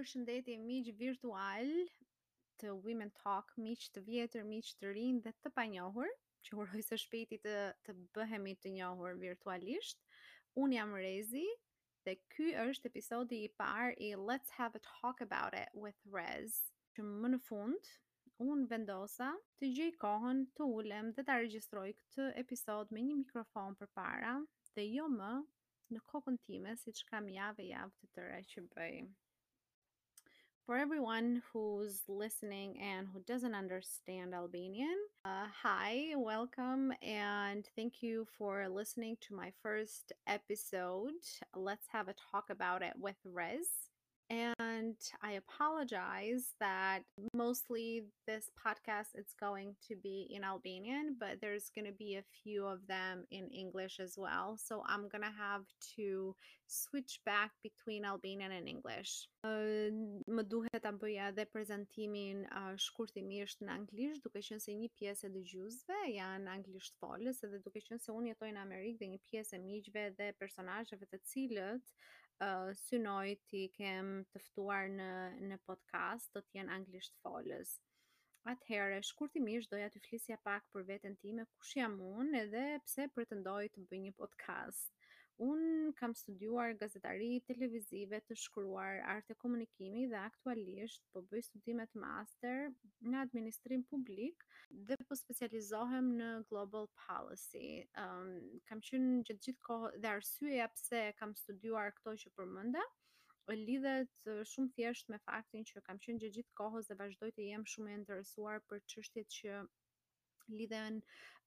përshëndetje miq virtualë të Women Talk, miq të vjetër, miq të rinj dhe të panjohur, që uroj së shpejti të bëhemi të njohur virtualisht. Unë jam Rezi, Dhe ky është episodi i parë i Let's Have a Talk About It with Rez. Që më në fund, unë vendosa të gjej kohën të ulem dhe ta regjistroj këtë episod me një mikrofon përpara dhe jo më në kokën time siç kam javë e javë të tëra që bëj. For everyone who's listening and who doesn't understand Albanian, uh, hi, welcome, and thank you for listening to my first episode. Let's have a talk about it with Rez. and i apologize that mostly this podcast it's going to be in albanian but there's going to be a few of them in English as well. So I'm gonna have to switch back between Albanian and English. Uh, më duhet ta bëja edhe prezantimin uh, shkurtimisht në anglisht, duke qenë se një pjesë e dëgjuesve janë anglisht folës edhe duke qenë se unë jetoj në Amerikë dhe një pjesë e miqve dhe personazheve të cilët uh, synoj t'i kem të ftuar në në podcast do të jenë anglisht folës. Atëherë, shkurtimisht doja të flisja pak për veten time, kush jam unë edhe pse pretendoj të bëj një podcast. Unë kam studiuar gazetari televizive të shkruar arte komunikimi dhe aktualisht po bëj studimet master në administrim publik dhe po specializohem në global policy. Um, kam qenë gjatë gjithë kohë dhe arsyeja pse kam studiuar këto që përmenda, lidhet shumë thjesht me faktin që kam qenë gjatë gjithë kohës dhe vazhdoj të jem shumë e interesuar për çështjet që lidhen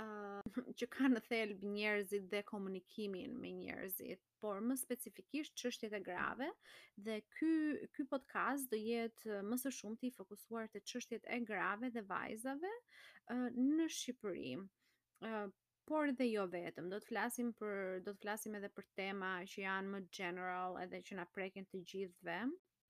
uh, që kanë në thelb njerëzit dhe komunikimin me njerëzit por më specifikisht çështjet e grave dhe ky ky podcast do jetë më së shumti i fokusuar te çështjet e grave dhe vajzave uh, në Shqipëri. Uh, por edhe jo vetëm. Do të flasim për do të flasim edhe për tema që janë më general edhe që na prekin të gjithëve,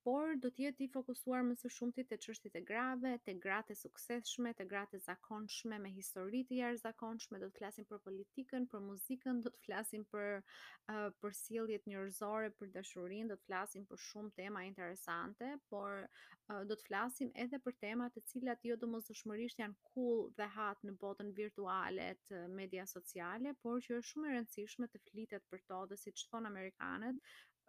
por do të jetë i fokusuar më së shumti te çështjet e grave, te gratë e suksesshme, te gratë e zakonshme me histori të jashtëzakonshme, do të flasim për politikën, për muzikën, do të flasim për uh, për sjelljet njerëzore, për dashurinë, do të flasim për shumë tema interesante, por uh, do të flasim edhe për tema të cilat jo domosdoshmërisht janë cool dhe hot në botën virtuale të media sociale, por që është shumë e rëndësishme të flitet për to dhe siç thonë amerikanët,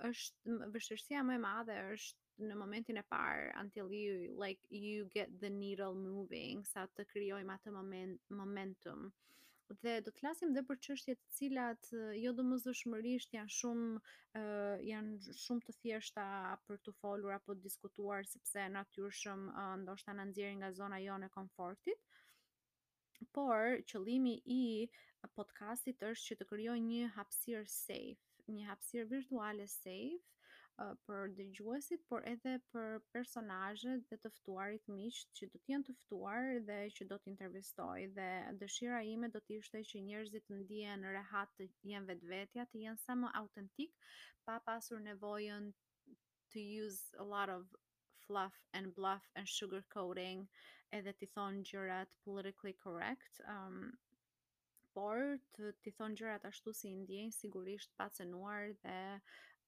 është vështirësia më e madhe është në momentin e parë until you like you get the needle moving sa të krijojmë atë moment momentum dhe do të flasim dhe për çështje të cilat jo domosdoshmërisht janë shumë uh, janë shumë të thjeshta për t'u folur apo të diskutuar sepse natyrshëm uh, ndoshta na nxjerrin nga zona jonë e komfortit. Por qëllimi i podcastit është që të krijojë një hapësirë safe një hapësirë virtuale safe për dëgjuesit, por edhe për personazhet dhe të ftuarit miqtë që do të jenë të ftuar dhe që do të intervistoj dhe dëshira ime do të ishte që njerëzit të ndihen rehat të jenë vetvetja, të jenë sa më autentik pa pasur nevojën to use a lot of fluff and bluff and sugar coating edhe t'i thonë gjërat politically correct um, por të t'i thonë gjërat ashtu si i ndjejnë sigurisht pa cenuar dhe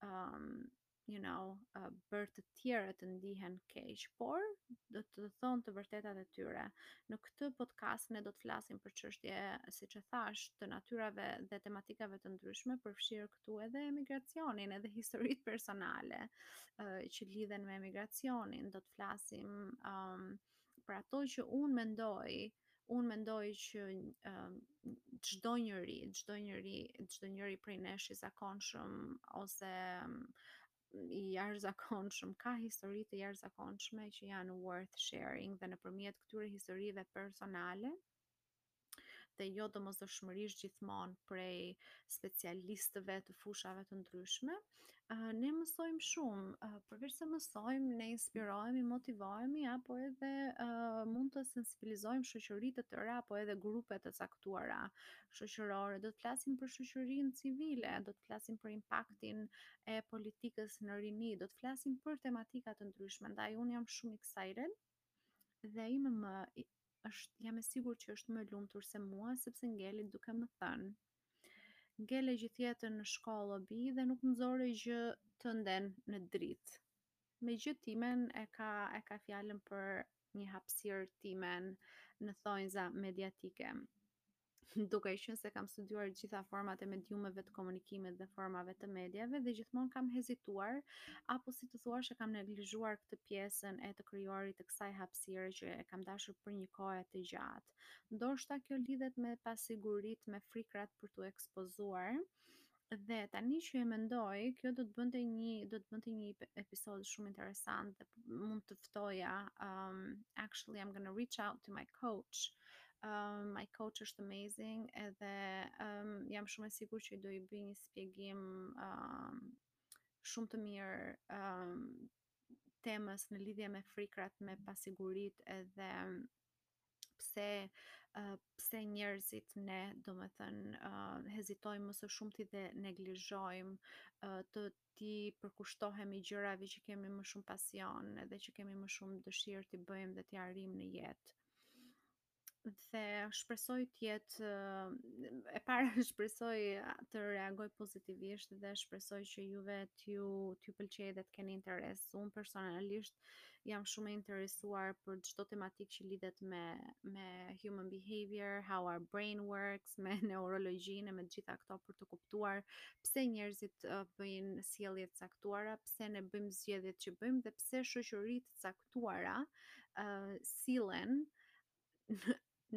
um, you know, uh, bërë të tjerët të ndihen keq, por do të thonë të vërtetat e tyre. Në këtë podcast ne do të flasim për çështje, siç e thashë, të natyrave dhe tematikave të ndryshme, përfshirë këtu edhe emigracionin, edhe historitë personale uh, që lidhen me emigracionin. Do të flasim um, për ato që unë mendoj, unë mendoj që çdo uh, njëri, çdo njëri, çdo njëri prej nesh i zakonshëm ose i jashtëzakonshëm ka histori të jashtëzakonshme që janë worth sharing dhe nëpërmjet këtyre historive personale dhe jo domosdoshmërisht gjithmonë prej specialistëve të fushave të ndryshme, ne mësojmë shumë, përveçse mësojmë, ne inspirohemi, motivohemi apo edhe mund të sensibilizojmë shoqëri të tëra apo edhe grupe të caktuara shoqërore. Do të flasim për shoqërinë civile, do të flasim për impaktin e politikës në rini, do të flasim për tematika të ndryshme. Ndaj unë jam shumë excited Dhe ime më është jam e sigurt që është më e lumtur se mua sepse ngeli duke më thënë ngele gjithë jetën në shkollë o bijë dhe nuk nxore gjë tënden në dritë. Me gjë timen e ka e ka fjalën për një hapësirë timen në thonjza mediatike. duke qenë se kam studiuar gjitha format e mediumeve të komunikimit dhe formave të mediave dhe gjithmonë kam hezituar apo si të thuash e kam neglizhuar këtë pjesën e të krijuarit të kësaj hapësire që e kam dashur për një kohë të gjatë. Ndoshta kjo lidhet me pasiguritë, me frikrat për t'u ekspozuar. Dhe tani që e mendoj, kjo do të bënte një do të bënte një episod shumë interesant dhe mund të ftoja um actually I'm going to reach out to my coach. Um my coach është amazing edhe um jam shumë e sigurt që do i bëj një shpjegim um shumë të mirë um temës në lidhje me frikrat, me pasiguritë edhe pse uh, pse njerëzit ne domethënë uh, hezitojmë më së shumti dhe neglizhojmë uh, të t'i përkushtohemi gjërave që kemi më shumë pasion edhe që kemi më shumë dëshirë t'i bëjmë dhe t'i arrijmë në jetë dhe shpresoj të jetë e para shpresoj të reagoj pozitivisht dhe shpresoj që juve t'ju t'ju pëlqejë dhe të keni interes. Unë personalisht jam shumë e interesuar për çdo tematikë që lidhet me me human behavior, how our brain works, me neurologjinë e me të gjitha këto për të kuptuar pse njerëzit uh, bëjnë sjellje të caktuara, pse ne bëjmë zgjedhjet që bëjmë dhe pse shoqëri të caktuara uh, sillen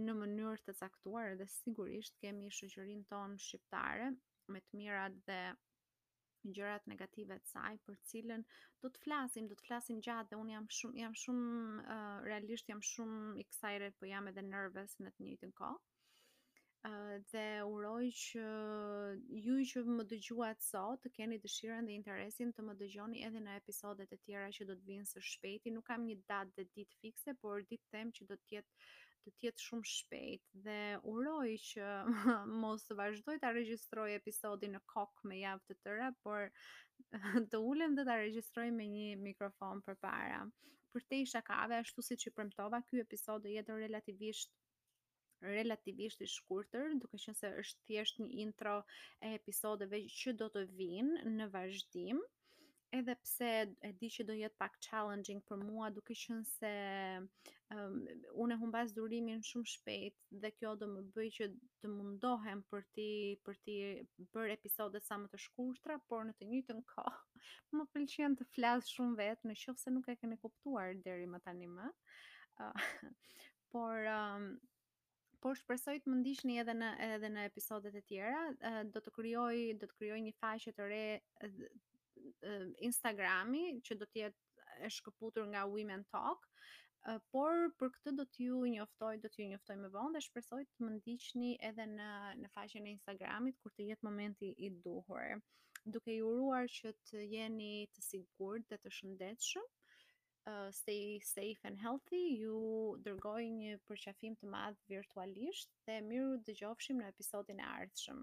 në mënyrë të caktuar dhe sigurisht kemi shoqërinë tonë shqiptare me të mirat dhe gjërat negative të saj për të cilën do të flasim, do të flasim gjatë dhe unë jam shumë jam shumë uh, realisht jam shumë excited, po jam edhe nervous në të njëjtën kohë. Uh, dhe uroj që ju që më dëgjuat sot të keni dëshirën dhe interesin të më dëgjoni edhe në episodet e tjera që do të vijnë së shpejti. Nuk kam një datë dhe ditë fikse, por di të them që do të jetë do të jetë shumë shpejt dhe uroj që mos të vazhdoj ta regjistroj episodin në kokë me javë të tëra, por të ulem dhe ta regjistroj me një mikrofon përpara. Përtej shakave, ashtu siç e premtova, ky episod do jetë relativisht relativisht i shkurtër, duke qenë se është thjesht një intro e episodeve që do të vijnë në vazhdim. edhe pse e di që do jetë pak challenging për mua, duke qenë se um, unë e humbas durimin shumë shpejt dhe kjo do më bëjë që të mundohem për t'i për t'i bërë episode sa më të shkurtra, por në të njëjtën kohë më pëlqen të flas shumë vetë, në qoftë se nuk e keni kuptuar deri më tani më. Uh, por um, por shpresoj të më ndiqni edhe në edhe në episodet e tjera. Do të krijoj do të krijoj një faqe të re Instagrami që do të jetë e shkëputur nga Women Talk. Por për këtë do t'ju njoftoj, do t'ju njoftoj më vonë dhe shpresoj të më ndiqni edhe në në faqen e Instagramit kur të jetë momenti i duhur. Duke ju uruar që të jeni të sigurt dhe të shëndetshëm. uh, stay safe and healthy, ju dërgoj një përqafim të madh virtualisht dhe mirudëgjofshim në episodin e ardhshëm.